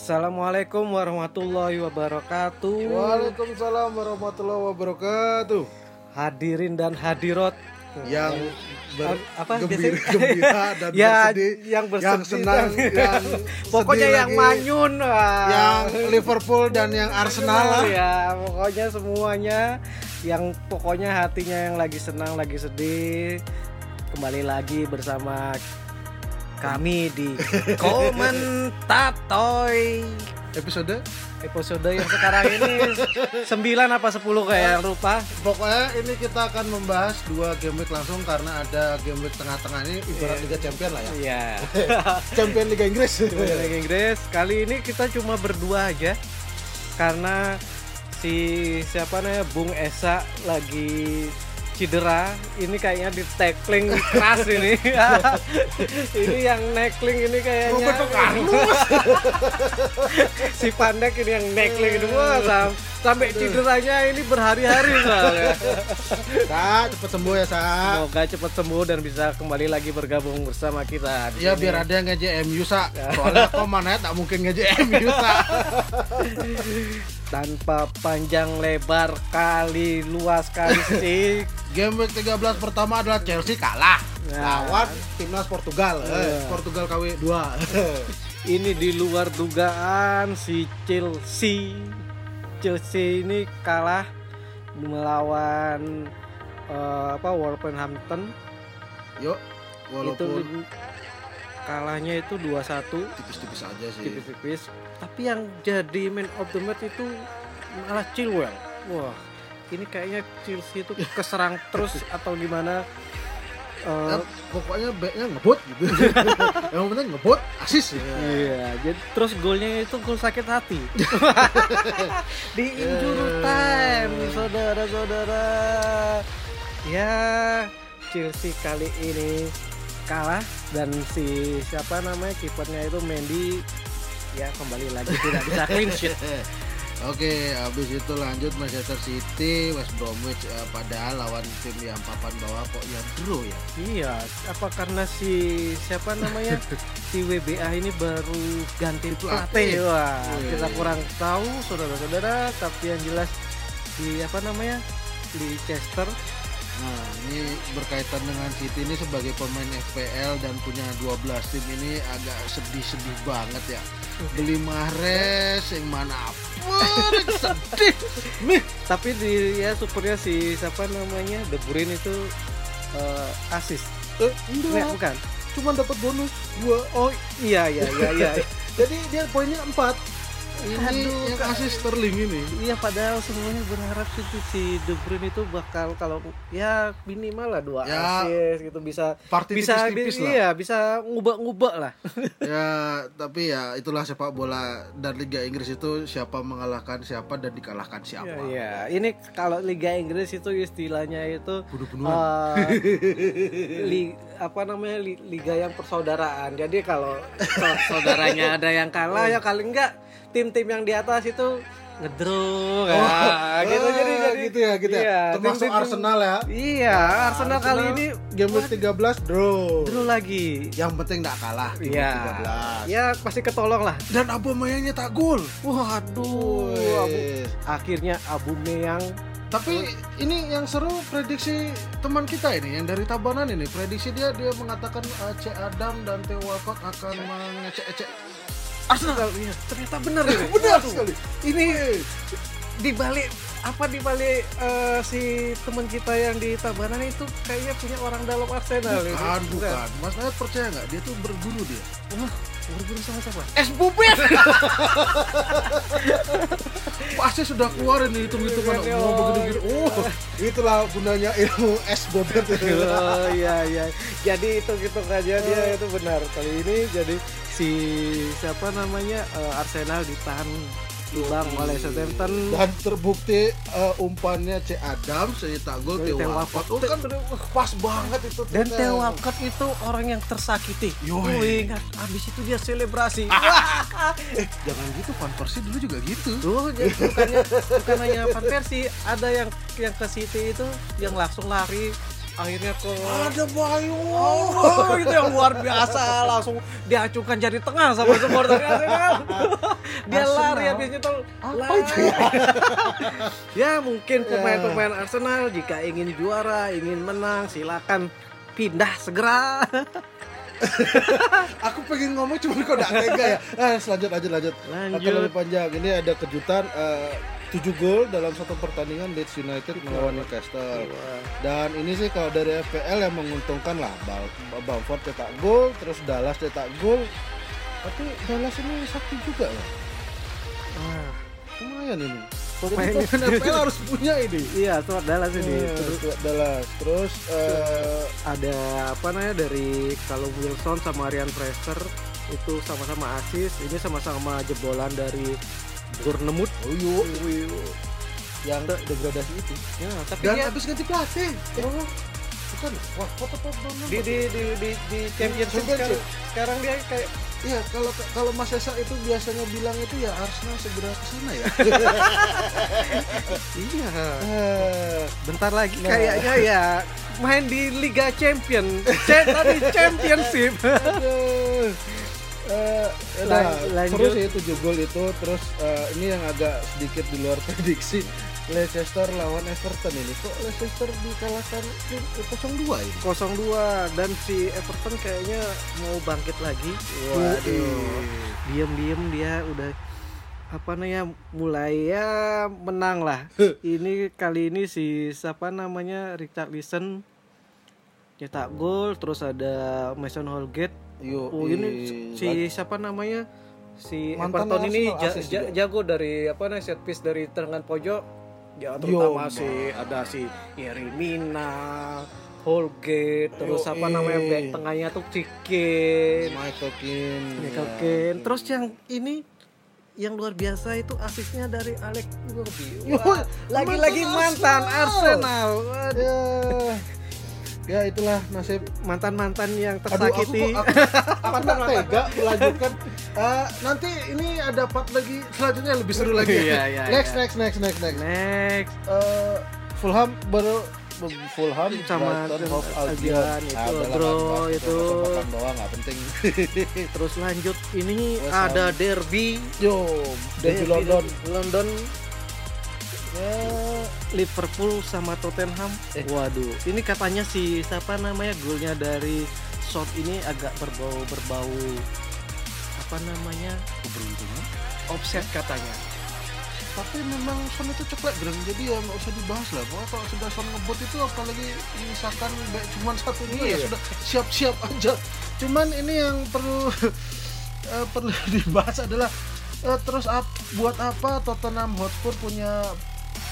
Assalamualaikum warahmatullahi wabarakatuh. Waalaikumsalam warahmatullahi wabarakatuh. Hadirin dan hadirat Yang ber, apa gembira, biasanya? gembira dan ya, bersedih, yang bersedih, yang senang, yang pokoknya sedih yang lagi, manyun, yang Liverpool dan yang Arsenal lah. Ya, pokoknya semuanya yang pokoknya hatinya yang lagi senang, lagi sedih kembali lagi bersama kami di Komentatoy Episode episode yang sekarang ini 9 apa 10 kayak lupa pokoknya ini kita akan membahas dua game week langsung karena ada game week tengah-tengah ini ibarat Iya. Liga Champion lah ya. Iya. Champion Liga Inggris. Liga Inggris. Kali ini kita cuma berdua aja karena si siapa namanya Bung Esa lagi cedera. Ini kayaknya di tackling keras ini. ini yang neckling ini kayaknya. Carlos. si Pandek ini yang neckling wah sam- sampai cederanya ini berhari-hari soalnya. Sa, cepet sembuh ya, Sa. Semoga cepat sembuh dan bisa kembali lagi bergabung bersama kita. di Ya sini. biar ada yang ngeje MU sa. Soalnya Koman ya tak mungkin ngeje MU sa. Tanpa panjang lebar kali luas kali sih Game week 13 pertama adalah Chelsea kalah Nah. lawan timnas Portugal. Eh, Iya. Portugal KW 2. ini di luar dugaan si Chelsea Chelsea ini kalah melawan eh, apa Wolverhampton Yuk, walaupun kalahnya itu 2-1 tipis-tipis aja sih. tipis-tipis tapi yang jadi man of the match itu malah Chilwell wah ini kayaknya Chelsea itu keserang terus atau gimana Eh, Ya, pokoknya backnya ngebut gitu. Yang penting ngebut, asis. Iya, jadi terus golnya itu gol sakit hati. Di injury Eh. time, saudara-saudara. Ya, Chelsea kali ini kalah dan si siapa namanya kipernya itu Mendy ya kembali lagi tidak bisa clean sheet. Oke, habis itu lanjut Manchester City, West Bromwich eh, padahal lawan tim yang papan bawah kok yang draw ya. Iya, apa karena si siapa namanya si WBA ini baru ganti Pelatih. wah Wih. kita kurang tahu saudara-saudara tapi yang jelas di apa namanya Leicester Nah, ini berkaitan dengan City ini sebagai pemain FPL dan punya 12 tim ini agak sedih-sedih banget ya. Beli Mahrez yang mana pun sedih. Nih, tapi di ya supernya si siapa namanya De Bruyne itu eh, asis eh, Nggak, enggak, bukan cuma dapat bonus dua. oh iya iya iya iya Jadi dia poinnya 4. Ini Aduh, yang Kak. asis Sterling ini. iya padahal semuanya berharap sih si De Bruyne itu bakal kalau ya minimal lah dua Ya, asis gitu bisa Party bisa tipis-tipis lah. iya bisa ngubah-ngubah lah ya tapi ya itulah sepak bola dan Liga Inggris itu siapa mengalahkan siapa dan dikalahkan siapa Iya, iya. Ini kalau Liga Inggris itu istilahnya itu bunuh-bunuhan eh, li- apa namanya li- liga yang persaudaraan. Jadi kalau sau- saudaranya ada yang kalah ya kali enggak tim-tim yang di atas itu ngedro ya, gitu. Ah, jadi jadi gitu ya gitu iya, ya termasuk tim-tim- Arsenal ya. Iya, Arsenal, kali ini game week 13 draw draw lagi. yang penting nggak kalah Iya. 13 Ya pasti ketolong lah. dan Aubameyang nyetak gol. Waduh, Abu, akhirnya Abu Meyang. Tapi ini yang seru prediksi teman kita ini yang dari Tabanan ini. Prediksi dia dia mengatakan uh, C Adam dan Theo Walcott akan mengecek-ecek Arsenal. Iya, ternyata benar ini. benar sekali ini di balik apa di balik eh, si teman kita yang di Tabanan itu kayaknya punya orang dalam Arsenal bukan bukan. Mas Nayat percaya nggak? Dia tuh berguru dia. Wah, berburu sama siapa? es bubet pasti sudah keluar ini hitung-hitungan Iya, oh iya. begini-begini oh itulah gunanya ilmu es bobet Oh iya iya. Jadi itu gitu aja dia itu benar. Kali ini jadi si siapa namanya eh, Arsenal ditahan imbang oleh Southampton. dan terbukti uh, umpannya C. Adam cetak gol Dari Theo Walcott. Oh kan pas banget itu Dan. Theo Walcott itu orang yang tersakiti. Yoi. Oh, ingat, habis itu dia selebrasi. eh jangan gitu Van Persie dulu juga gitu. Tuh, bukannya bukan hanya Van Persie, ada yang yang ke City itu yang langsung lari akhirnya ke Ada Bayu. Oh, itu yang luar biasa langsung diacungkan jari tengah sama supporter Arsenal. Dia Arsenal? lari habisnya tuh Apa lari. itu ya? ya mungkin pemain-pemain Arsenal jika ingin juara, ingin menang silakan pindah segera. Aku pengen ngomong cuma kok gak tega ya. Ah, lanjut lanjut lanjut. Lanjut. Lebih panjang. Ini ada kejutan eh, 7 gol dalam satu pertandingan Leeds United melawan Newcastle. Dan ini sih kalau dari FPL yang menguntungkan lah. Bamford cetak gol, terus Dallas cetak gol. Tapi Dallas ini sakti juga ya. Ah, Lumayan ini. Pemain Jadi pemain FPL harus punya ini. iya, tuh Dallas ini. Eh, Terus Stuart Dallas. Terus eh, ada apa namanya dari kalau Wilson sama Ryan Fraser itu sama-sama asis, ini sama-sama jebolan dari Bournemouth. oh yuk, yuk. yang degradasi itu. Ya, tapi Dan dia habis ganti pelatih. Oh, bukan. Wah, foto foto di di di di, di championship, Championship. Sekarang, sekarang dia kayak Iya, kalau kalau Mas Esa itu biasanya bilang itu ya Arsenal segera ke sana ya. iya Eh, bentar lagi Nah. kayaknya ya main di Liga Champion Cha- tadi Championship aduh. Lanjut. seru sih 7 gol itu. Terus eh, ini yang agak sedikit di luar prediksi. Leicester lawan Everton ini. Kok Leicester dikalahkan 0-2 ini? 0-2 dan si Everton kayaknya mau bangkit lagi. Waduh. diem-diem dia udah apa namanya mulai ya menang lah. Ini kali ini si siapa namanya Richard Listen cetak gol terus ada Mason Holgate Yo, oh ini si siapa namanya si Mantan Everton ini ja- ja- jago dari apa namanya set piece dari tangan pojok ya terutama si ada si Yeri Mina Holgate terus Yo, apa namanya eh. back tengahnya tuh Cikin Michael Keane Michael ya. Keane. Terus yang ini yang luar biasa itu asisnya dari Alex Iwobi. Yo, Lagi-lagi mantan Arsenal. Arsenal. Waduh. Ya ya itulah nasib Mantan-mantan yang Aduh, aku tersakiti. aku, aku nggak tega melanjutkan. Eh, nanti ini ada part lagi selanjutnya lebih seru lagi. Iya, iya, next, iya. next, next, next, next, Next Eh, Fulham baru Fulham Sama Brighton, Albion, itu, Ah, bro, nggak bahas itu. doang nggak penting. terus lanjut ini West ada derby Yo, dari London. London Ya, Liverpool sama Tottenham. Eh. Waduh, ini katanya si siapa namanya golnya dari shot ini agak berbau berbau apa namanya keberuntungan. offset katanya. Tapi memang Son itu ceklek Bro. jadi ya nggak usah dibahas lah. Pokoknya kalau sudah Son ngebut itu apalagi misalkan cuman satu dua ya Iya. sudah siap-siap aja. Cuman ini yang perlu eh, perlu dibahas adalah eh, terus ap- buat apa Tottenham Hotspur punya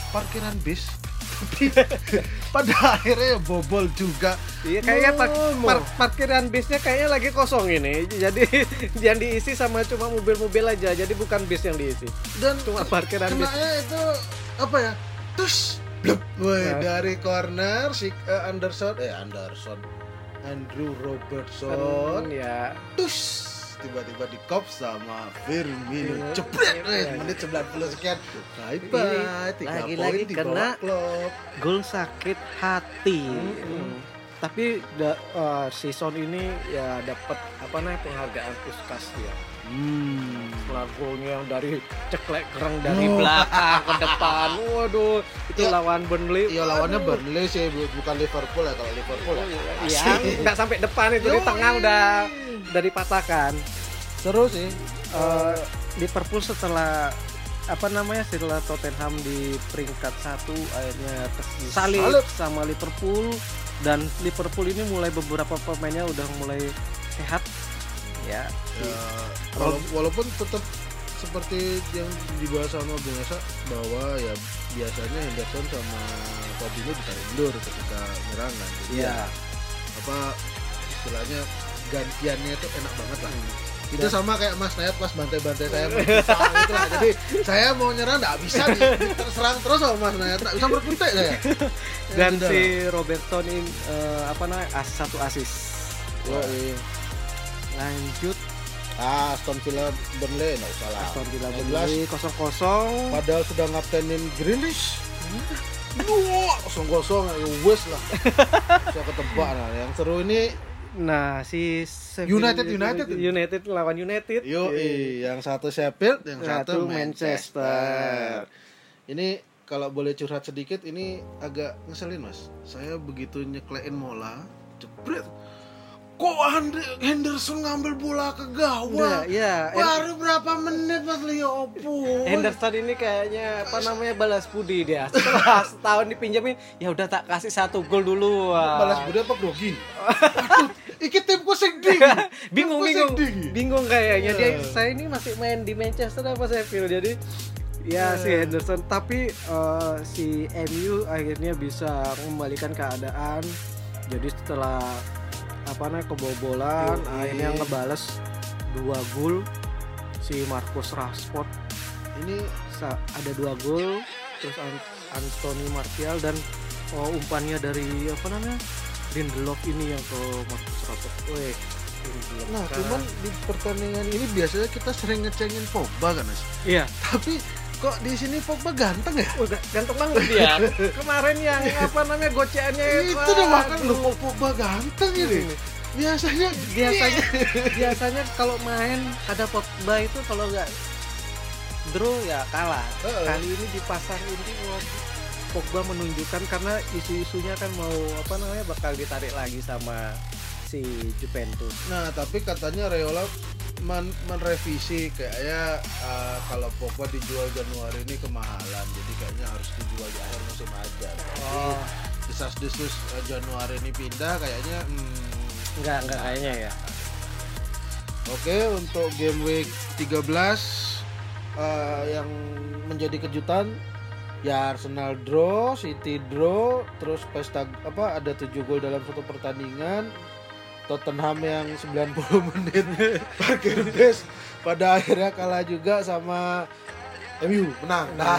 parkiran bis tapi pada akhirnya ya bobol juga Iya kayaknya par- par- parkiran bisnya kayaknya lagi kosong ini. Jadi yang diisi sama cuma mobil-mobil aja. Jadi bukan bis yang diisi. dan Cuma parkiran bis. itu apa ya terus blep Woi, Nah. dari corner si eh, Anderson eh Anderson Andrew Robertson Kan, ya. terus tiba-tiba di kop sama Firmino Iya. Iya. weh, menit 90 sekian bye bye tiga poin di bawah klub Gol sakit hati. Mm-mm. Hmm. Tapi da, eh, season ini ya dapat apa namanya penghargaan Puskas ya. Hmm. Setelah golnya yang dari ceklek kereng dari Oh. belakang ke depan. Waduh, itu Ya. lawan Burnley. Iya lawannya. Burnley sih bu- bukan Liverpool ya kalau Liverpool ya Iya, nggak sampai depan itu di tengah udah udah dipatahkan. seru sih Eh, Liverpool setelah apa namanya setelah Tottenham di peringkat satu akhirnya tersalip Salib. sama Liverpool dan Liverpool ini mulai beberapa pemainnya udah mulai sehat ya Ya, wala- walaupun tetap seperti yang dibahas sama Esa bahwa ya biasanya Henderson sama Fabinho ditarik mundur ketika menyerang kan. Jadi Iya. ya, apa istilahnya gantiannya itu enak banget lah. Itu Dan- sama kayak Mas Nayat pas bantai-bantai saya gitu lah. Jadi saya mau nyerang nggak bisa di, diserang terus sama Mas Nayat, nggak bisa berkutik saya. Ya, dan sudah. si Robertson ini eh, apa namanya as satu asis Yoi. Lanjut Ah, Aston Villa Burnley nggak usah lah. Aston Villa 19. Burnley kosong kosong Padahal sudah ngaptenin Grealish. Wah, kosong kosong ya wes lah. Bisa ketebak lah. Yang seru ini Nah, si Sheffield United, United. United lawan United. Yo, Iya. yang satu Sheffield, yang Satu satu Manchester. Manchester. Ini kalau boleh curhat sedikit, ini agak ngeselin mas. Saya begitu nyeklein mola, jebret. Kok Henderson ngambil bola ke Nah, gawang? ya, Baru berapa menit mas Leo Opo? Henderson ini kayaknya apa namanya balas budi dia. Setelah setahun dipinjamin, ya udah tak kasih satu gol dulu. Wah. Balas budi apa grogi? Aduh, iki timku sing ding. bingung bingung ding. bingung kayaknya dia Iya. saya ini masih main di Manchester apa Sheffield jadi ya si Iya. Henderson tapi eh, si MU akhirnya bisa mengembalikan keadaan jadi setelah apa namanya kebobolan Yoi. akhirnya ngebales dua gol si Marcus Rashford Ini ada dua gol terus An- Anthony Martial dan oh, umpannya dari apa namanya Lindelof ini yang ke Marcus Rashford. Weh, Nah, cuman di pertandingan ini biasanya kita sering ngecengin Pogba kan, Mas. iya, Tapi kok di sini Pogba ganteng ya? oh, ga- ganteng banget dia. Kemarin yang apa namanya goceannya Itu udah makan lu kok Pogba ganteng ini. Biasanya Biasanya biasanya kalau main ada Pogba itu kalau nggak draw ya kalah. Heeh. Kali ini dipasang ini wah, Pogba menunjukkan karena isu-isunya kan mau apa namanya bakal ditarik lagi sama si Juventus. Nah, tapi katanya Reola men menrevisi kayaknya uh, kalau Pogba dijual Januari ini kemahalan. Jadi kayaknya harus dijual di akhir musim aja. Oh, Desas-desus uh, Januari ini pindah kayaknya hmm, enggak enggak kayaknya ya. Oke, untuk game week 13 eh, yang menjadi kejutan ya Arsenal draw, City draw, terus pesta apa ada 7 gol dalam satu pertandingan. Tottenham yang 90 menit parkir base pada akhirnya kalah juga sama MU menang. Nah,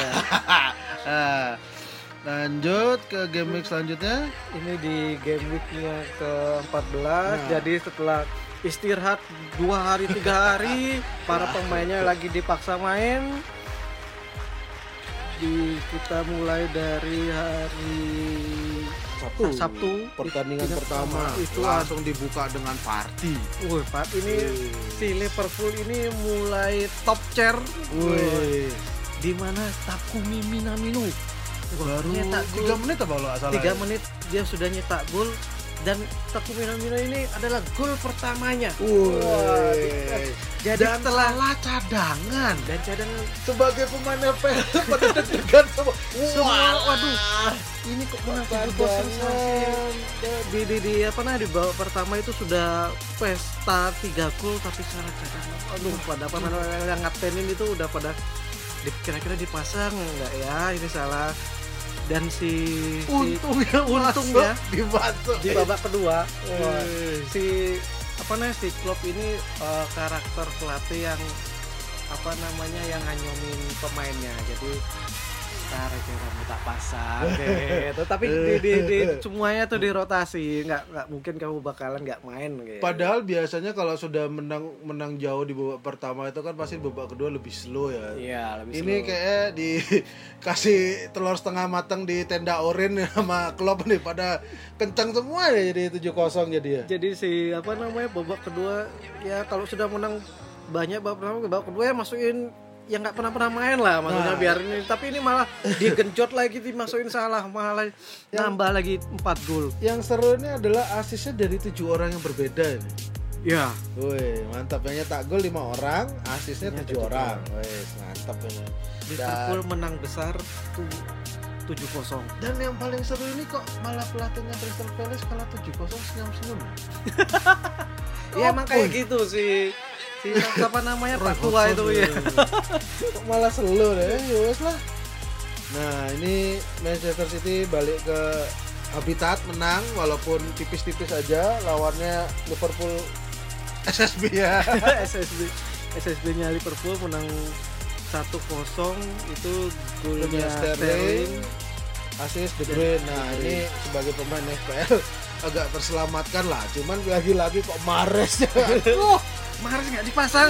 nah, lanjut ke game week selanjutnya. Ini di game weeknya ke-14 Nah. jadi setelah istirahat dua hari tiga hari para pemainnya lagi dipaksa main di kita mulai dari hari Sabtu. Sabtu Pertandingan Itu pertama itu langsung dibuka dengan party. Wih, Pak, ini Wih. si Liverpool ini mulai top chair. Wih. Di mana Takumi Minamino baru nyetak gol. tiga menit apa kalau nggak salah tiga ya? menit dia sudah nyetak gol dan Takumi Minamino ini adalah gol pertamanya. Wih. Wah, Jadi dan setelah cadangan. Dan cadangan sebagai pemain FPL pada deg-degan semua. Semua waduh. Ini kok menang tujuh kosong di, di, di apa nah di babak pertama itu sudah pesta tiga gol tapi secara cadangan. Aduh pada apa namanya yang ngatenin itu udah pada kira-kira dipasang nggak ya? Ini salah dan si, si untungnya untung ya. dibantu di babak kedua. Wah, si apa namanya si Klopp ini eh, karakter pelatih yang apa namanya yang nganyomin pemainnya. Jadi cara kamu tak pasang gitu tapi di, di, di- semuanya tuh dirotasi nggak nggak mungkin kamu bakalan nggak main gitu Padahal biasanya kalau sudah menang menang jauh di babak pertama itu kan pasti babak kedua lebih slow ya. iya lebih Ini slow. kayak dikasih telur setengah matang di tenda oren sama Klopp nih pada kencang semua ya jadi 7-0 jadi ya. jadi si apa namanya babak kedua ya kalau sudah menang banyak babak pertama babak kedua ya masukin yang nggak pernah pernah main lah maksudnya Nah. biar ini tapi ini malah digenjot lagi dimasukin salah malah nambah lagi 4 gol Yang seru ini adalah asisnya dari tujuh orang yang berbeda ini. ya Woi, mantap yang nyetak gol lima orang, asisnya Ya, tujuh orang. Woi, mantap ini. Liverpool menang besar tuh 7-0 Dan yang paling seru ini kok malah pelatihnya Crystal Palace kalah 7-0 senyum-senyum. ya emang kayak gitu sih si siapa namanya? Pak Tua itu ya Kok malah selo deh, ya wes lah. Nah, ini Manchester City balik ke habitat menang walaupun tipis-tipis aja. Lawannya Liverpool SSB ya. SSB SSB nya Liverpool menang 1-0 itu golnya Sterling, asis De Bruyne. Nah, ini sebagai pemain FPL agak terselamatkan lah. Cuman lagi-lagi kok Mares ya. Mahrez nggak dipasang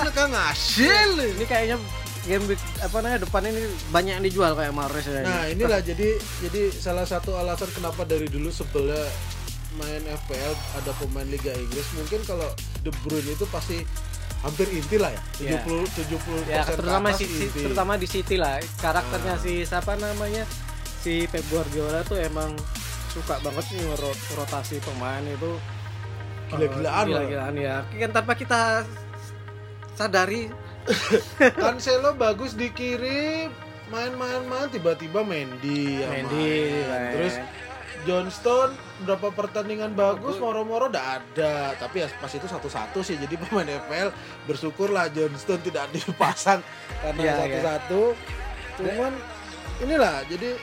mereka ngasil. ini kayaknya game week apa namanya depan ini banyak yang dijual kayak Mahrez ya. Nah inilah jadi jadi salah satu alasan kenapa dari dulu sebelnya main FPL ada pemain Liga Inggris mungkin kalau De Bruyne itu pasti hampir inti lah ya Iya. 70 70 ya persen terutama si, inti. terutama di City lah karakternya Ah. si siapa namanya si Pep Guardiola tuh emang suka banget nih ro- rotasi pemain itu Gila-gilaan loh. gila-gilaan ya kan tanpa kita sadari Cancelo bagus di kiri main-main-main tiba-tiba Mendy yang Mendy main. main. terus Johnston berapa pertandingan bagus moro-moro udah ada tapi ya pas itu satu-satu sih jadi pemain FPL bersyukurlah Johnston tidak dipasang karena Iya, iya. satu-satu cuman inilah jadi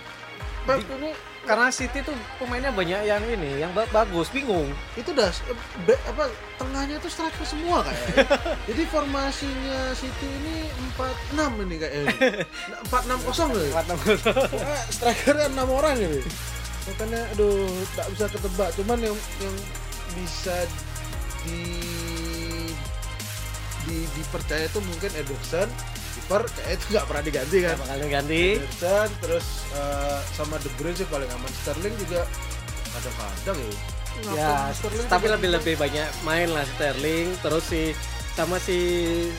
Pep ini karena City tuh pemainnya banyak yang ini yang ba- bagus bingung. Itu udah eh, be- apa tengahnya itu striker semua kayaknya. Jadi formasinya City ini 4-6 ini kayaknya. 4-6-0 loh Eh, strikernya enam orang ini. Makanya aduh tak bisa ketebak. Cuman yang yang bisa di di dipercaya itu mungkin Ederson kiper kayak itu nggak pernah diganti kan? Bakal ganti Ederson terus eh, sama De Bruyne sih paling aman. Sterling juga kadang-kadang ya. Ya Ngapain Sterling tapi lebih lebih banyak main lah Sterling. Terus si sama si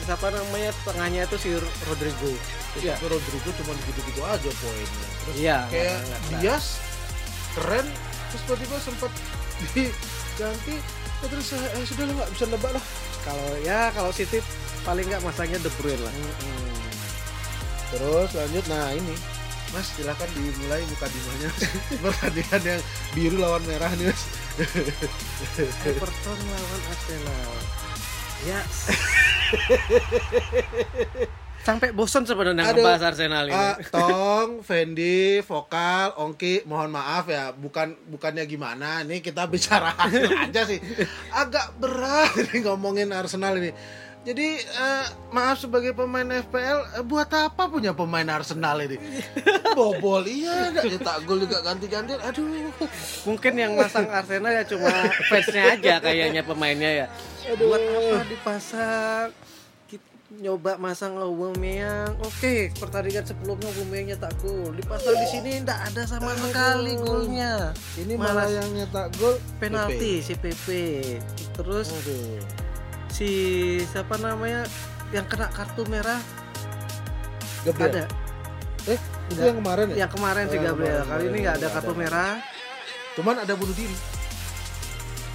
siapa namanya tengahnya itu si Rodrigo. Ya. Rodrigo cuma gitu-gitu aja poinnya. Terus iya kayak nggak- nggak- Dias keren. Terus tiba-tiba sempat diganti ya terus saya eh, sudah lah nggak bisa nebak lah. Kalau ya kalau City paling nggak masangnya De Bruyne lah. Terus lanjut. Nah ini. Mas silakan dimulai muka dimanya. Pertandingan yang biru lawan merah nih mas. Everton lawan Arsenal ya sampai bosan sebenarnya ngebahas Arsenal ini Ah, Tong, Fendi, Vokal, Ongki, mohon maaf ya, bukan bukannya gimana, nih kita bicara hasil aja sih. Agak berat nih ngomongin Arsenal ini. Jadi eh, maaf sebagai pemain FPL, eh, buat apa punya pemain Arsenal ini? Bobol iya, nyetak gol juga ganti-ganti. Aduh, mungkin yang masang Arsenal ya cuma fansnya aja kayaknya pemainnya ya Aduh. buat apa dipasang nyoba masang Aubameyang oke pertandingan sebelumnya Aubameyang nyetak gol dipasang di sini tidak ada sama Aduh. sekali golnya ini malah Malas. yang nyetak gol penalti si PP terus Aduh. si siapa namanya yang kena kartu merah Gabriel. ada Eh, itu yang kemarin ya? yang kemarin si Oh, yang Gabriel kemarin, kali ini nggak ada kartu ada. merah Cuman ada bunuh diri.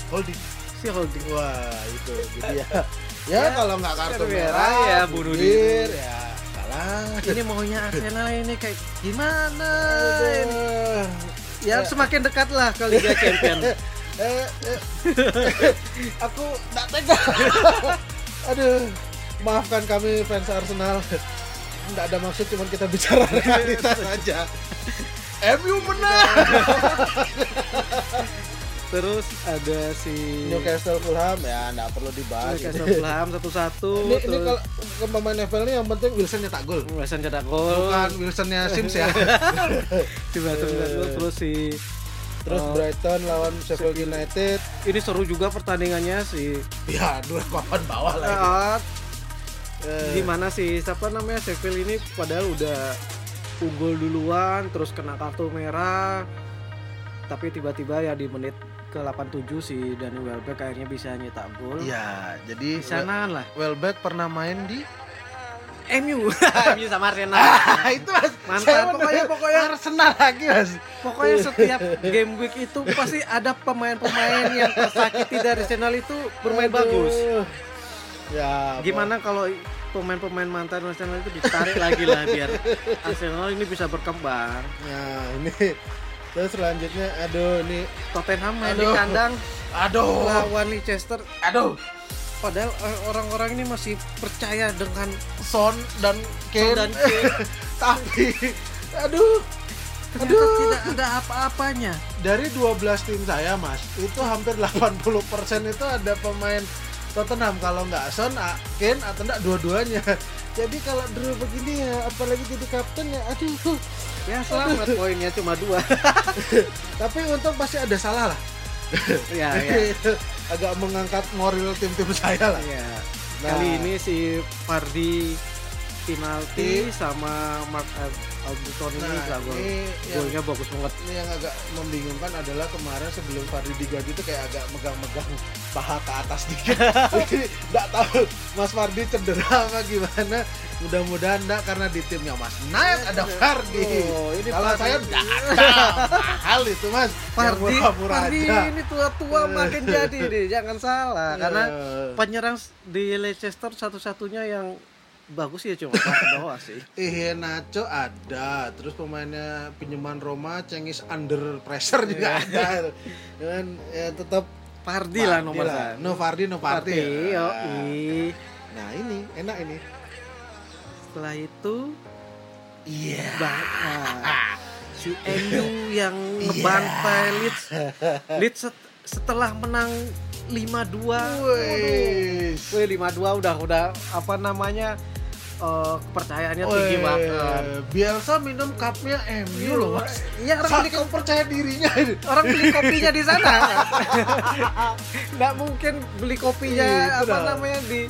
Holding. si holding Wah itu jadi ya. Ya, Ya, kalau nggak kartu merah, ya, bunuh diri. ya kalah. ini maunya Arsenal ini kayak gimana ini? Ya semakin dekat lah ke Liga Champions Eh, eh, aku nggak tega. Aduh, maafkan kami fans Arsenal. Nggak ada maksud, cuman kita bicara realitas aja. MU menang. Terus ada si Newcastle Fulham ya nggak perlu dibahas. Newcastle Fulham satu-satu Ini, ini terus kalau ke pemain ini yang penting Wilson nyetak gol. Wilson cetak gol Bukan Wilsonnya Sims ya. si Wilson cetak gol terus si Terus Oh. Brighton lawan Sheffield United. ini seru juga pertandingannya si Ya, dua papan bawah lah. ah, Eh, gimana sih siapa namanya Sheffield ini padahal udah unggul duluan terus kena kartu merah tapi tiba-tiba ya di menit ke 87 si Dani Welbeck akhirnya bisa nyetak gol Iya, jadi di sana lah Welbeck pernah main di MU MU sama Arsenal itu mas Mantap. saya Pokoknya- pokoknya Arsenal lagi mas Pokoknya setiap game week itu pasti ada pemain-pemain yang tersakiti dari Arsenal itu bermain Aduh. bagus. ya Gimana kalau pemain-pemain mantan Arsenal itu ditarik lagi lah biar Arsenal ini bisa berkembang. nah ini terus selanjutnya aduh ini Tottenham main di Aduh. kandang aduh lawan Leicester. aduh Padahal eh, orang-orang ini masih percaya dengan Son dan Kane Son dan Kane. tapi aduh ternyata tidak ada apa-apanya. dari 12 tim saya mas itu hampir 80% itu ada pemain Tottenham kalau nggak Son, Kane atau enggak dua-duanya. Jadi kalau Drew begini ya apalagi jadi kapten ya aduh. Ya selamat poinnya cuma dua. Tapi untung pasti ada salah lah. ya ya. Agak mengangkat moral tim-tim saya lah. ya. Nah. Kali ini si Fardi penalti sama Mark Al- Alberton ini Nah, gak gol. Golnya bagus banget. ini yang agak membingungkan adalah kemarin sebelum Fardi diganti itu kayak agak megang-megang paha ke atas dikit. Jadi nggak tahu Mas Fardi cedera apa gimana. Mudah-mudahan enggak karena di timnya Mas Nayat ada Fardi. Oh, ini Kalau saya enggak ada. Mahal itu Mas. Fardi, murah-murah Fardi ini tua-tua makin jadi deh, jangan salah. Karena Iya. penyerang di Leicester satu-satunya yang bagus ya cuma doang sih. Eh Nacho ada, terus pemainnya pinjaman Roma Cengis under pressure juga Iya. ada. Dan ya tetap Fardi lah nomor satu. No Fardi no Fardi. Ya. yoi. Nah ini enak ini. Setelah itu Iya. Bang, ah, si MU yang ngebantai Leeds. Leeds set- setelah menang 5-2. Wih. Wih 5-2 udah udah apa namanya eh, kepercayaannya tinggi Wih, banget. Bielsa minum cupnya MU loh mas. Iya orang beli Saking percaya dirinya orang beli kopinya di sana. Nggak mungkin beli kopinya Iya, apa benar. namanya di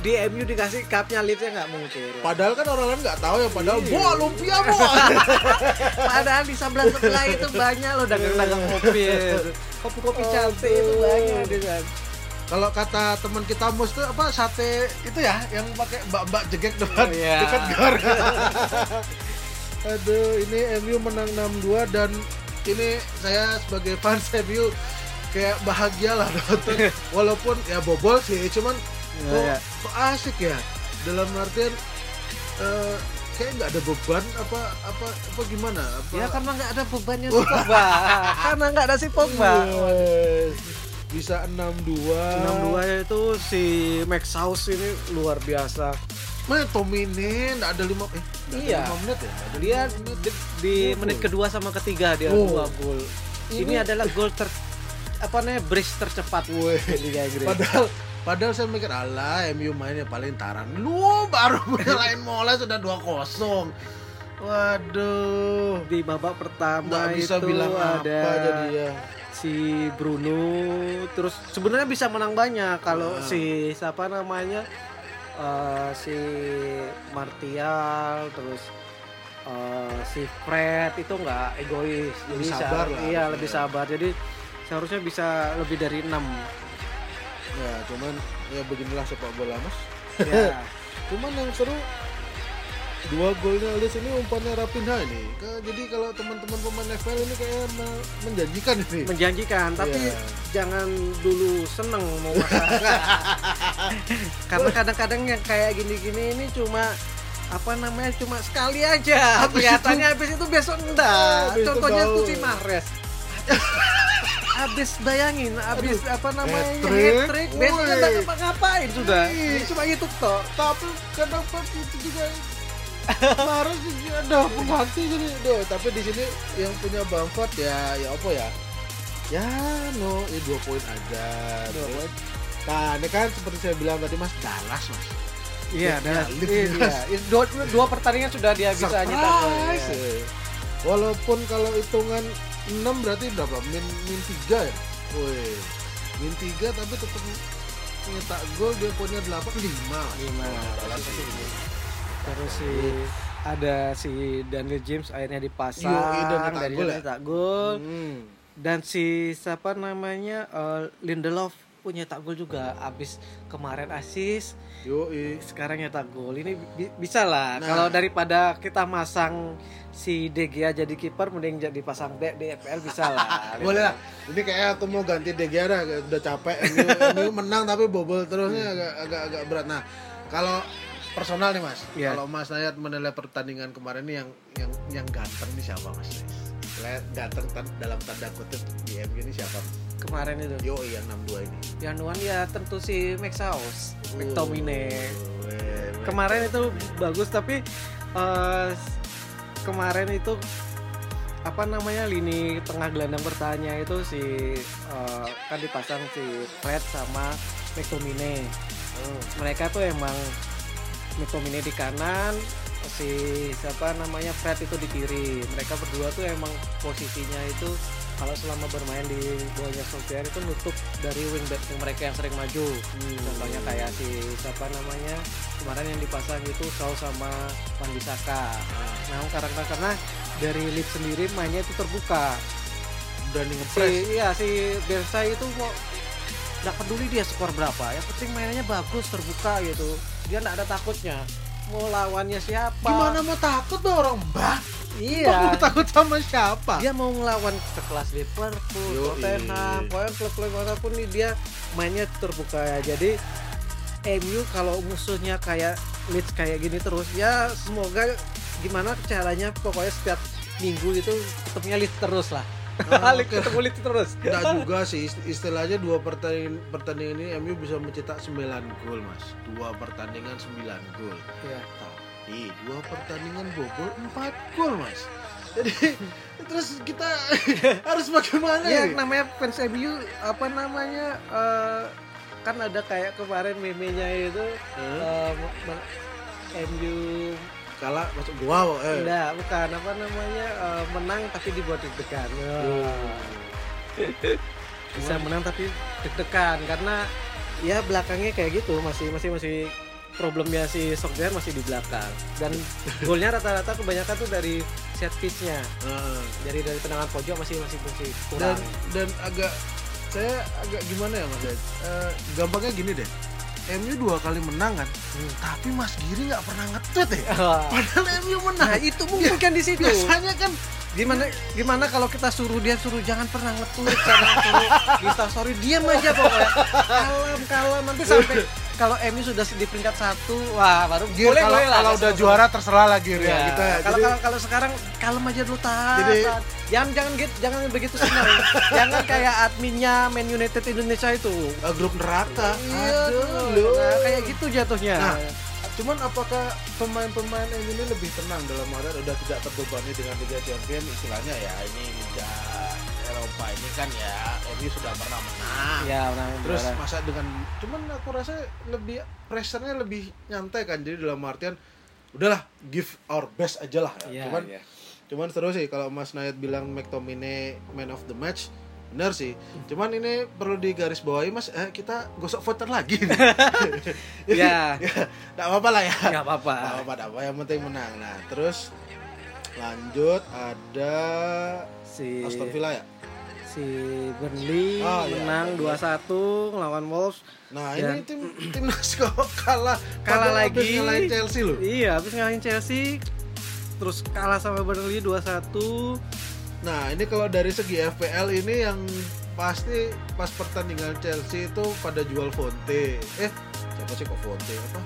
di MU dikasih cupnya Leedsnya nggak mungkin. Padahal kan orang lain nggak tahu ya. Padahal Iya. boa lumpia boa. Padahal di sebelah sebelah itu banyak loh dagang-dagang kopi. Kopi-kopi cantik itu banyak di sana. Kalau kata teman kita mus tuh apa sate itu ya yang pakai mbak-mbak jegek depan Oh, iya. dekat gor. Aduh, ini MU menang 6-2 dan ini saya sebagai fans MU kayak bahagia lah nonton walaupun ya bobol sih cuman kok, Iya. kok asik ya dalam artian eh, kayak nggak ada beban apa apa apa gimana apa Ya karena nggak ada bebannya si Pogba. karena nggak ada si Pogba. Yes. Bisa 6-2 6-2 itu si Max House ini luar biasa. Mana Tomine nggak ada lima eh nggak Iya. ada lima menit ya? Ada Dia menit. di, di Dua menit kedua sama ketiga dia Oh. dua gol. Ini, Ini- adalah gol ter apa namanya brace tercepat di Liga Inggris. Padahal padahal saya mikir alah MU mainnya paling tarang. Lu baru nyalain mulai sudah 2-0. Waduh. di babak pertama Nggak bisa itu bilang ada apa jadi ya. Si Bruno terus sebenarnya bisa menang banyak kalau Nah. si siapa namanya eh, si Martial terus eh, si Fred itu nggak egois Lebih Jadi sabar lah iya lebih sabar jadi seharusnya bisa lebih dari enam Ya, cuman ya beginilah sepak bola, Mas. ya Cuman yang seru dua golnya Leeds ini umpannya Rapinha ini. Jadi kalau teman-teman pemain FPL ini kayak me- menjanjikan ini. menjanjikan tapi Iya. jangan dulu seneng mau karena kadang-kadang yang kayak gini-gini ini cuma apa namanya cuma sekali aja. Habis kelihatannya habis itu besok enggak. Habis itu contohnya tuh si Mahrez. Habis bayangin habis apa namanya hat trick besoknya enggak ngapa-ngapain sudah. Cuma itu toh. Tapi kenapa itu juga marah sih ada pengganti jadi Duh, tapi di sini yang punya Bamford ya ya apa ya ya no ya dua poin aja Dua poin. nah ini kan seperti saya bilang tadi mas Dallas mas iya Ya, dan Leeds. iya. dua, dua pertandingan sudah dia bisa nyetak gol, Surprise, ya. walaupun kalau hitungan 6 berarti berapa min min 3 ya Woi min 3 tapi tetap nyetak gol dia poinnya 8 5 lima Dallas ini. Terus si ada si Daniel James akhirnya dipasang Yoi, dan nyetak dan gol ya? gol Hmm. dan si siapa namanya eh, Lindelof punya tak gol juga abis kemarin asis Yoi. sekarang nyetak gol ini bi- bisa lah Nah. kalau daripada kita masang si De Gea jadi kiper mending jadi pasang di FPL bisa lah Boleh lah. Ini kayak aku mau ganti De Gea dah, udah capek. Ini, ini menang tapi bobol terusnya agak agak agak berat. Nah, kalau personal nih Mas. Iya. Kalau Mas Nayat menilai pertandingan kemarin ini yang yang yang ganteng nih siapa Mas? Lihat ganteng dalam tanda kutip di MU ini siapa? kemarin itu Yo yang 62 ini. yang nuan ya tentu si Max House McTominay Weh, weh. kemarin itu bagus tapi eh, kemarin itu apa namanya lini tengah gelandang bertahannya itu si eh, kan dipasang si Fred sama McTominay Oh, mereka tuh emang McTominay di kanan si siapa namanya Fred itu di kiri. Mereka berdua tuh emang posisinya itu kalau selama bermain di bawahnya Solskjaer itu nutup dari wingback yang mereka yang sering maju. Contohnya kayak si siapa namanya kemarin yang dipasang itu Saul sama Wan Bisaka nah karena karena dari Leeds sendiri mainnya itu terbuka. Berani si ngepres iya si Bersa itu mau nggak peduli dia skor berapa. Yang penting mainnya bagus terbuka gitu dia nggak ada takutnya mau lawannya siapa gimana mau takut tuh orang mbak iya mau takut sama siapa dia mau ngelawan sekelas Liverpool. Tottenham, pokoknya klub-klub mana pun nih dia mainnya terbuka ya. Jadi MU kalau musuhnya kayak Leeds kayak gini terus ya semoga gimana caranya pokoknya setiap minggu itu ketemunya Leeds terus lah. Oke. ketemu Leeds terus. Nggak juga sih ist- istilahnya dua pertandingan pertandingan ini MU bisa mencetak 9 gol mas dua pertandingan 9 gol Iya. tapi dua pertandingan bobol 4 gol mas jadi terus kita harus bagaimana Ya nih? namanya fans MU apa namanya eh, kan ada kayak kemarin meme-nya itu eh, me- me- MU kalah masuk gua eh Enggak, bukan apa namanya eh, menang tapi dibuat deg-degan. Oh. Bisa menang tapi deg-degan karena ya belakangnya kayak gitu masih masih masih problemnya si Solskjaer masih di belakang dan golnya rata-rata kebanyakan tuh dari set piece-nya Heeh. dari dari tendangan pojok masih masih masih dan kurang dan agak saya agak gimana ya mas? Eh, gampangnya gini deh MU dua kali menang kan Hmm. tapi Mas Giri nggak pernah nge-tweet ya? Ah. padahal MU menang. Nah itu mungkin kan di situ. Biasanya kan gimana gimana kalau kita suruh dia suruh jangan pernah nge-tweet jangan suruh di story diam aja pokoknya. Kalem kalem nanti sampai kalau MU sudah di peringkat satu wah baru Gir, boleh kalau, boleh kalau udah juara terserah lagi ya Ya, kita kalau Jadi, kalau kalau sekarang kalem aja dulu tahan, Jadi- tahan. jangan jangan gitu jangan begitu senang jangan kayak adminnya Man United Indonesia itu. Eh, grup neraka. Iya, aduh. Nah, kayak gitu jatuhnya. Nah, cuman apakah pemain-pemain ini lebih tenang dalam artian udah tidak terbebani dengan Liga Champions istilahnya ya ini Liga Eropa ini kan ya MU sudah pernah menang. Ya orang terus juara. masa dengan cuman aku rasa lebih pressure-nya lebih nyantai kan. Jadi dalam artian udahlah give our best aja lah. Iya, cuman iya. cuman terus sih kalau Mas Nayat bilang McTominay man of the match. Benar sih. Cuman ini perlu digarisbawahi Mas eh, kita gosok voter lagi nih. ya nggak apa-apa lah ya. Nggak apa-apa nggak apa-apa. Yang penting menang. Nah terus lanjut ada si Aston Villa ya si Burnley Oh, iya, menang Burnley. 2-1 ngelawan Wolves. nah Dan- ini tim timnas kok kalah Kalah lagi. ngalahin Chelsea loh Iya, habis ngalahin Chelsea terus kalah sama Burnley 2-1. Nah, ini kalau dari segi FPL ini yang pasti pas pertandingan Chelsea itu pada jual Fonte. Eh, siapa sih kok Fonte? Apa?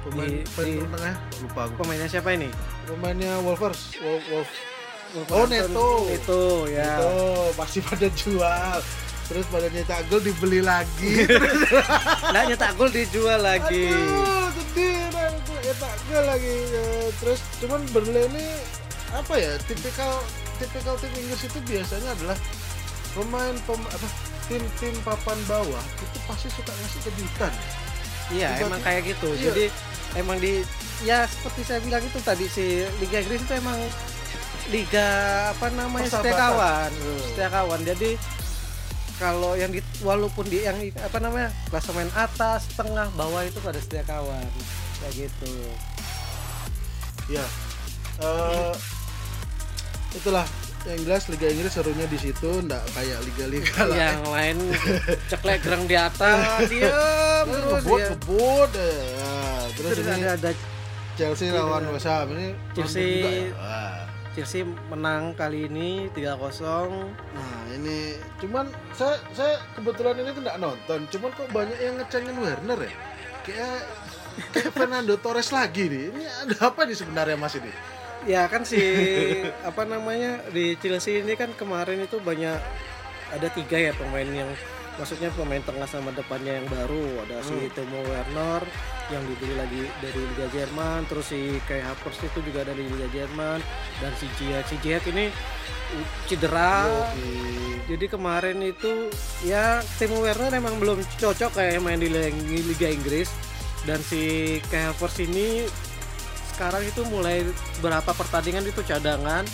Pemain Di- pemain di- tengah lupa aku. Pemainnya siapa ini? Pemainnya Wolvers. Wolf, Wolf. Oh, Neto. Itu ya. Itu pasti pada jual. Terus pada nyetak gol dibeli lagi. Nah, nyetak gol dijual lagi. Aduh, sedih itu nyetak gol lagi. Ya, Terus cuman Burnley ini apa ya? Tipikal tipikal tim Inggris itu biasanya adalah pemain pem, apa tim-tim papan bawah itu pasti suka ngasih kejutan. Iya, Tiba-tiba- emang kayak gitu. Iya. Jadi emang di ya seperti saya bilang itu tadi si Liga Inggris itu emang liga apa namanya setia kawan, setia kawan. Jadi kalau yang di walaupun di yang apa namanya klasemen atas, tengah, bawah itu pada setia kawan kayak gitu. Ya. Eh, itulah yang jelas Liga Inggris serunya di situ ndak kayak liga-liga lain. yang lain ceklek gerang di atas, diam Eh, terus ngebut ya. ngebut eh. Ya, terus, Terus ini ada ada Chelsea lawan West Ham ini Chelsea- juga ya? Chelsea menang kali ini 3-0. Nah ini cuman saya saya kebetulan ini tidak nonton, cuman kok banyak yang ngecengin Werner ya, kayak kayak Fernando Torres lagi nih. Ini ada apa nih sebenarnya Mas ini? Ya kan si apa namanya di Chelsea ini kan kemarin itu banyak ada tiga ya pemain yang maksudnya pemain tengah sama depannya yang baru. Ada si Hmm. Timo Werner yang dibeli lagi dari Liga Jerman. Terus si Kai Havertz itu juga dari Liga Jerman. Dan si Ziyech si Ziyech ini cedera. Yoi. jadi kemarin itu ya Timo Werner emang belum cocok kayak main di Liga Liga Inggris. Dan si Kai Havertz ini sekarang itu mulai berapa pertandingan itu cadangan.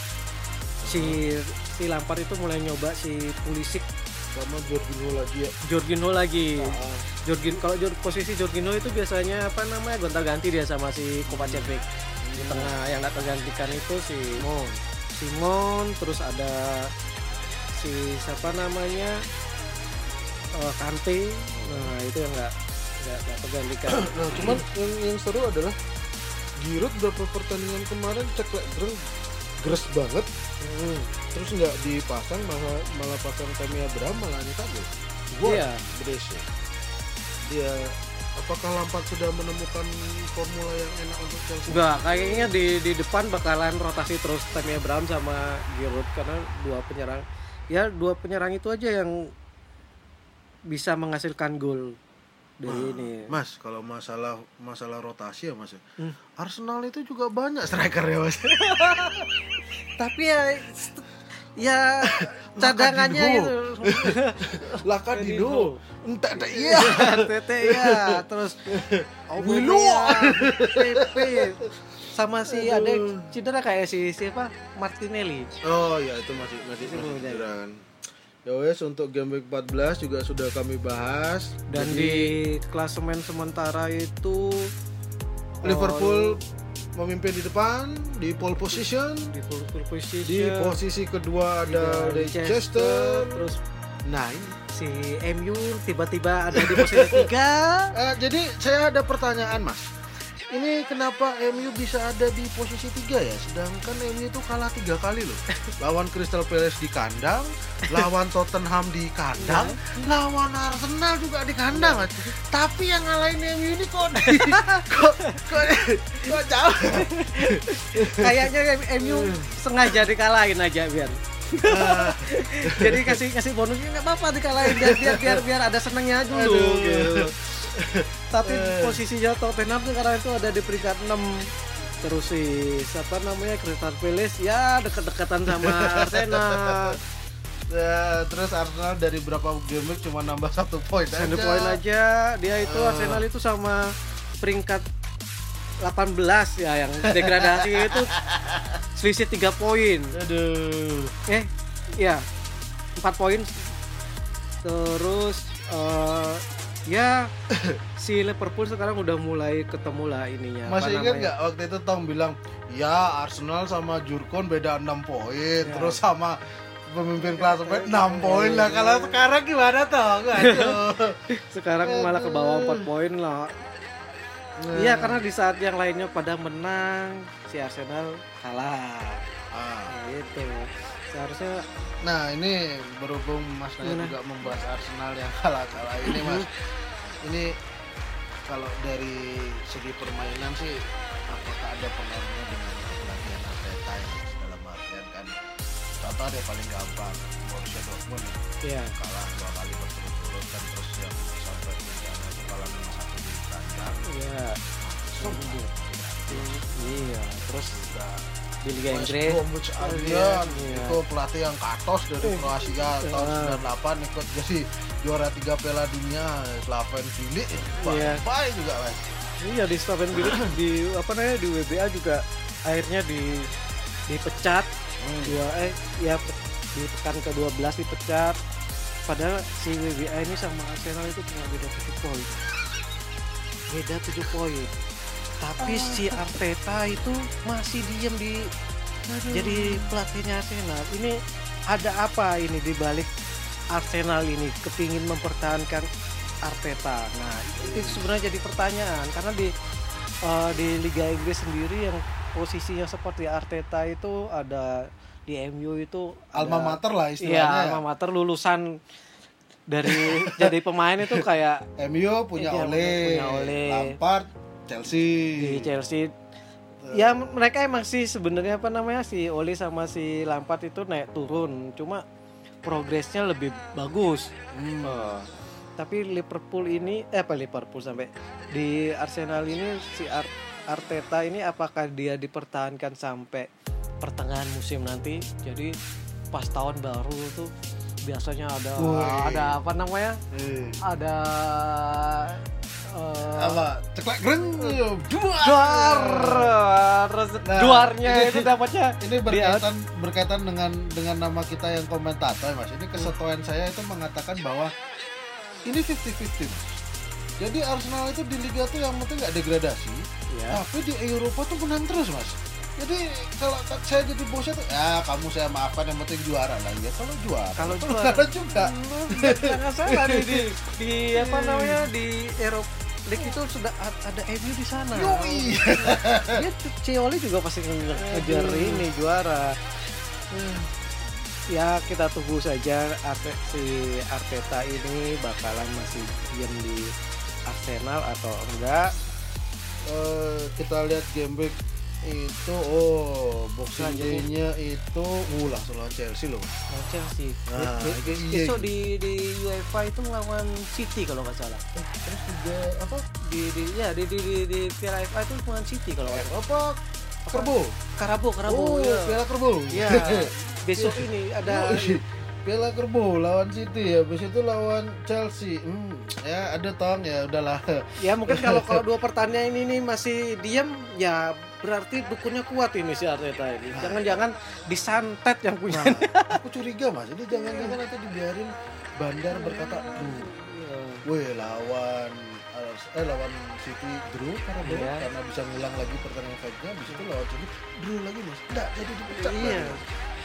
Si si Lampard itu mulai nyoba si Pulisic sama Jorginho lagi ya. Jorginho lagi. Ah, Jorgin kalau Jor- posisi Jorginho itu biasanya apa namanya gonta-ganti dia sama si Kovacic. Di tengah yang nggak tergantikan itu si Simon. Simon terus ada si siapa namanya? Eh, Kante. Nah itu yang nggak nggak tergantikan. Nah cuman yang yang seru adalah Giroud berapa pertandingan kemarin cek Greng gres banget. Hmm, terus nggak dipasang malah malah pasang Tammy Abraham malah nyetak gol gua iya. Brescia dia apakah Lampard sudah menemukan formula yang enak untuk Chelsea? Enggak, kayaknya di di depan bakalan rotasi terus Tammy Abraham sama Giroud karena dua penyerang. Ya dua penyerang itu aja yang bisa menghasilkan gol dari ini. Mas, kalau masalah masalah rotasi ya Mas. ya. Hmm. Arsenal itu juga banyak striker ya Mas. Tapi ya ya cadangannya itu Laka Dino. Entah entah iya. Tete ya, terus. Pepe sama si ada cedera kayak si siapa Martinelli. Oh ya itu masih masih Masih masih muda. Cederaan. Ya wes untuk game week 14 juga sudah kami bahas Dan Jadi, di klasemen sementara itu Liverpool memimpin di depan di pole position. di pole pole position Di posisi kedua ada Leicester. terus Nah, ini. si MU tiba-tiba ada di posisi tiga Eh, jadi saya ada pertanyaan Mas. Ini kenapa MU bisa ada di posisi tiga ya? Sedangkan MU itu kalah tiga kali loh. Lawan Crystal Palace di kandang, lawan Tottenham di kandang, lawan Arsenal juga di kandang. Tapi yang ngalahin MU ini kok di, kok kok kok jauh. kayaknya MU sengaja dikalahin aja biar jadi kasih kasih bonusnya nggak apa-apa dikalahin biar biar biar, biar ada senengnya dulu Aduh. gitu. Tapi Eh. posisinya Tottenham sekarang itu ada di peringkat 6 terus si siapa namanya Crystal Palace ya deket-deketan sama Arsenal Ya, terus Arsenal dari berapa game week cuma nambah satu poin satu aja. poin aja dia itu Ah. Arsenal itu sama peringkat 18 ya yang degradasi itu selisih 3 poin Aduh. eh ya 4 poin terus eh, ya si Liverpool sekarang udah mulai ketemu lah ininya Masih ingat nggak waktu itu Tom bilang, ya Arsenal sama Jurkon beda 6 poin, Ya. terus sama pemimpin kelas 6 poin lah. Kalau sekarang gimana toh? Sekarang malah ke bawah 4 poin lah Nah. iya karena di saat yang lainnya pada menang si Arsenal kalah Ah. gitu seharusnya Nah ini berhubung Mas Naya juga membahas Arsenal yang kalah-kalah ini Mas. ini kalau dari segi permainan sih apakah ada pengaruhnya dengan pelatihan Arteta ya dalam artian kan contoh deh paling gampang Borussia Dortmund ya. Kalah dua kali berturut-turut kan terus yang sampai misalnya itu kalah lima satu di kandang. Ya sembuh iya. Terus juga di Liga Inggris Bromwich Albion Iya. itu pelatih yang katos dari Eh, Kroasia tahun iya. 98 ikut jadi juara tiga Piala Dunia. Slaven Bilic Iya. baik juga mas. Iya di Slaven Bilic di apa namanya di WBA juga akhirnya di dipecat. Dua eh ya di pekan ke-12 dipecat. Padahal si WBA ini sama Arsenal itu cuma beda 7 poin. Beda 7 poin tapi si Arteta itu masih diem di jadi pelatihnya Arsenal. Ini ada apa ini di balik Arsenal ini? Kepingin mempertahankan Arteta. Nah itu sebenarnya jadi pertanyaan. Karena di eh, di Liga Inggris sendiri yang posisinya seperti Arteta itu ada di MU itu alma ada- mater lah Iya, istilahnya alma mater lulusan dari jadi pemain itu kayak MU punya Iya, Ole, punya Ole. Lampard Chelsea di Chelsea. Ya mereka emang sih sebenarnya apa namanya si Oli sama si Lampard itu naik turun, cuma progresnya lebih bagus. Hmm. Eh, tapi Liverpool ini eh apa Liverpool sampai di Arsenal ini si Ar- Arteta ini apakah dia dipertahankan sampai pertengahan musim nanti? Jadi pas tahun baru tuh biasanya ada Woi. ada apa namanya? Eh, Ada eh, apa ceklek greng Iya, duar. Duar. Nah, Duarnya itu dapatnya Ini berkaitan berkaitan dengan dengan nama kita yang komentator Mas. Ini kesetuaan saya itu mengatakan bahwa ini 50-50. Jadi Arsenal itu di liga tuh yang penting nggak degradasi, ya. tapi di Eropa tuh menang terus, Mas. Jadi kalau saya jadi bosnya tuh ya kamu saya maafkan yang penting juara lah ya. Kalau juara, Kalau juara. juara juga. Jangan salah di, di, di apa namanya di Eropa League itu sudah ada MU di sana. Yoi. Dia Cioli juga pasti nge- ngejar ini juara. Hmm. Ya kita tunggu saja Arte, si Arteta ini bakalan masih diam di Arsenal atau enggak. Eh, kita lihat game week itu oh boxing day-nya itu uh langsung lawan Chelsea loh. Oh, Chelsea. Nah, Be- be- iya. besok di di UEFA itu ngelawan City kalau nggak salah. Eh, terus juga apa? Di di ya di di di, di Piala FA itu ngelawan City kalau nggak salah. Apa? Kerbo. Karabo, Karabo. oh, ya. Piala Kerbo. Iya. Besok ini ada Yoi. Piala Kerbo lawan City ya, habis itu lawan Chelsea. Hmm, ya ada tong ya udahlah. ya mungkin kalau kalau dua pertandingan ini nih masih diam ya berarti dukunnya kuat ini si Arteta ini. Jangan-jangan disantet yang punya. Nah, aku curiga mas, ini jangan-jangan nanti dibiarin Bandar berkata, "Duh, weh lawan eh lawan City draw karena Iya. karena bisa ngulang lagi pertandingan fight-nya, habis itu lawan City draw lagi mas. Enggak, jadi dipecat. Iya.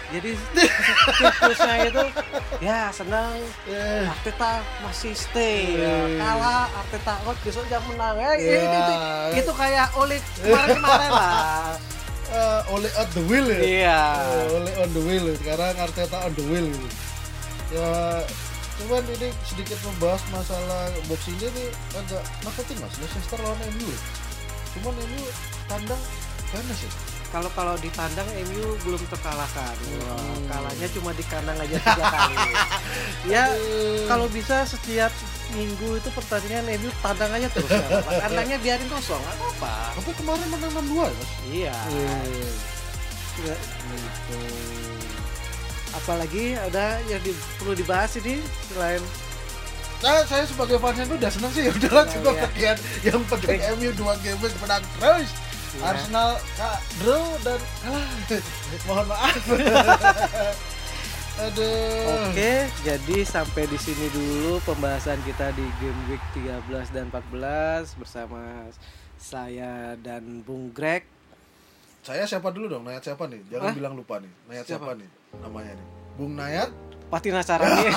Jadi siklusnya itu ya senang Eh, Arteta masih stay. Eh. kalah Arteta out besok jam menang. Ya, Ya. itu, itu, itu kayak oleh kemarin-kemarin lah. Eh, oleh on the wheel ya. iya. Eh, oleh on the wheel. Sekarang Arteta on the wheel. Ya cuman ini sedikit membahas masalah day ini agak nakutin mas. Leicester lawan MU cuman MU tandang ganas ya kalau kalau di tandang MU belum terkalahkan Hmm. kalahnya cuma di kandang aja tiga kali ya kalau bisa setiap minggu itu pertandingan MU tandang aja terus ya. tandangnya biarin kosong nggak apa tapi kemarin menang 6 2 ya mas iya Nggak- gitu. apalagi ada yang di- perlu dibahas ini selain Nah, saya sebagai fansnya itu udah seneng sih ya udahlah Oh, cukup iya. sekian. Yang penting MU dua game menang terus. Iya. Arsenal kak draw dan kalah. Mohon maaf. Aduh. Oke, jadi sampai di sini dulu pembahasan kita di game week 13 dan 14 bersama saya dan Bung Greg. Saya siapa dulu dong? Nayat siapa nih? Jangan Hah? bilang lupa nih. Nayat siapa, Siapa? nih? Namanya nih. Bung Nayat Pati Nasarani.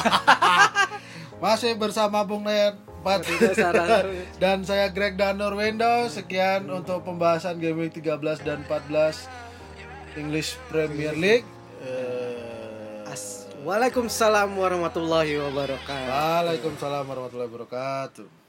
masih bersama Bung Nayat Pat Pati Nasarani. dan saya Greg Danur Wendo. Sekian untuk pembahasan game week 13 dan 14 English Premier League. Eh, As- Waalaikumsalam warahmatullahi wabarakatuh. Waalaikumsalam warahmatullahi wabarakatuh.